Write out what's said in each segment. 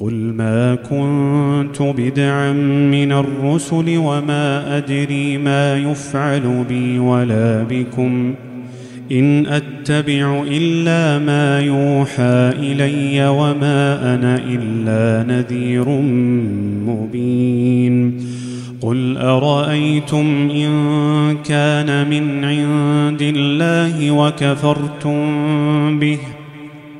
قل ما كنت بدعا من الرسل وما أدري ما يفعل بي ولا بكم إن أتبع إلا ما يوحى إلي وما أنا إلا نذير مبين قل أرأيتم إن كان من عند الله وكفرتم به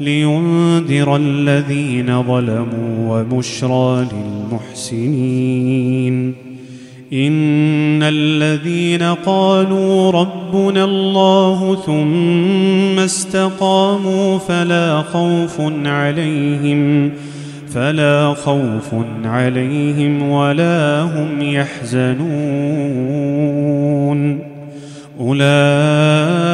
لينذر الذين ظلموا وبشرى للمحسنين. إن الذين قالوا ربنا الله ثم استقاموا فلا خوف عليهم فلا خوف عليهم ولا هم يحزنون. أولئك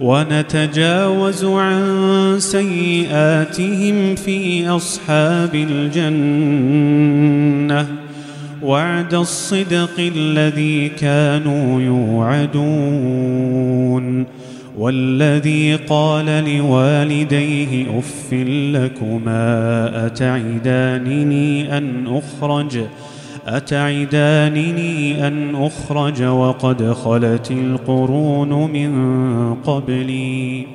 ونتجاوز عن سيئاتهم في أصحاب الجنة. وعد الصدق الذي كانوا يوعدون. والذي قال لوالديه أف لكما أتعدانني أن أخرج؟ أتعدانني أن أخرج وقد خلت القرون من قبلي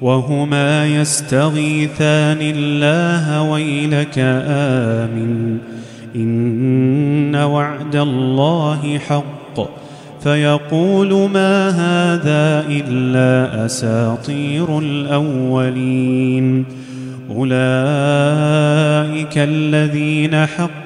وهما يستغيثان الله ويلك آمن. إن وعد الله حق. فيقول ما هذا إلا أساطير الأولين. أولئك الذين حق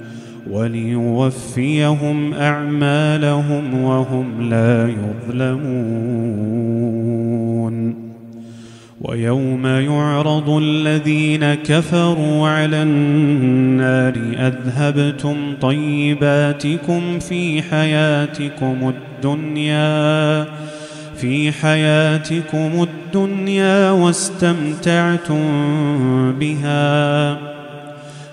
وليوفيهم أعمالهم وهم لا يظلمون. ويوم يعرض الذين كفروا على النار أذهبتم طيباتكم في حياتكم الدنيا في حياتكم الدنيا واستمتعتم بها.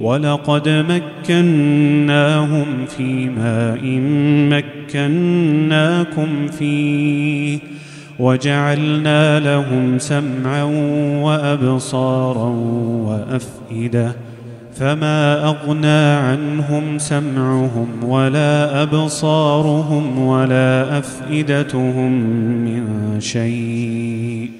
ولقد مكناهم في ماء مكناكم فيه وجعلنا لهم سمعا وأبصارا وأفئدة فما أغنى عنهم سمعهم ولا أبصارهم ولا أفئدتهم من شيء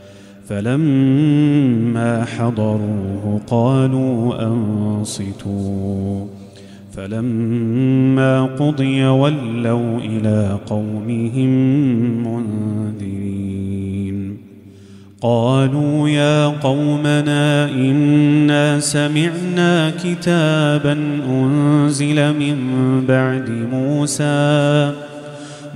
فلما حضروه قالوا أنصتوا. فلما قضي ولوا إلى قومهم منذرين. قالوا يا قومنا إنا سمعنا كتابا أنزل من بعد موسى.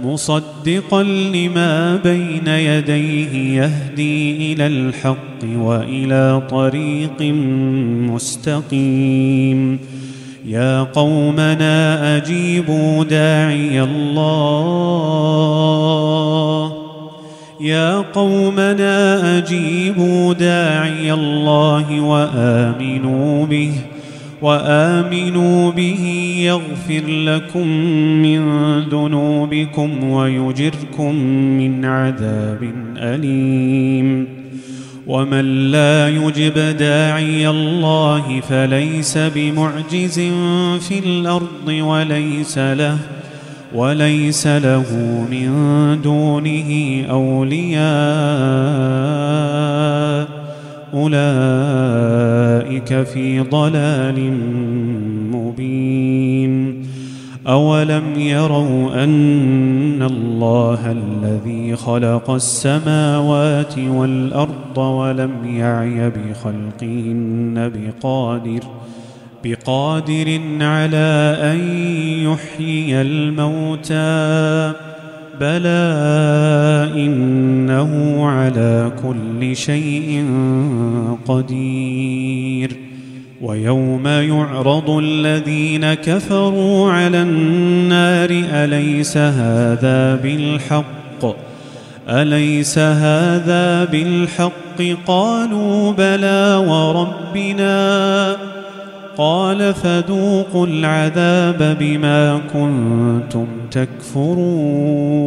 مصدقا لما بين يديه يهدي إلى الحق وإلى طريق مستقيم. يا قومنا أجيبوا داعي الله. يا قومنا أجيبوا داعي الله وآمنوا به. وآمنوا به يغفر لكم من ذنوبكم ويجركم من عذاب أليم. ومن لا يجب داعي الله فليس بمعجز في الأرض وليس له وليس له من دونه أولياء. أولئك في ضلال مبين. أولم يروا أن الله الذي خلق السماوات والأرض ولم يعي بخلقهن بقادر بقادر على أن يحيي الموتى. بلى انه على كل شيء قدير ويوم يعرض الذين كفروا على النار اليس هذا بالحق؟ اليس هذا بالحق؟ قالوا بلى وربنا قال فذوقوا العذاب بما كنتم تكفرون.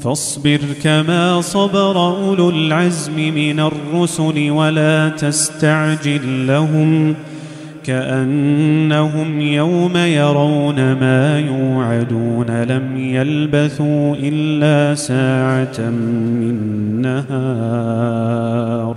فاصبر كما صبر أولو العزم من الرسل ولا تستعجل لهم كأنهم يوم يرون ما يوعدون. لم يلبثوا إلا ساعة من نهار.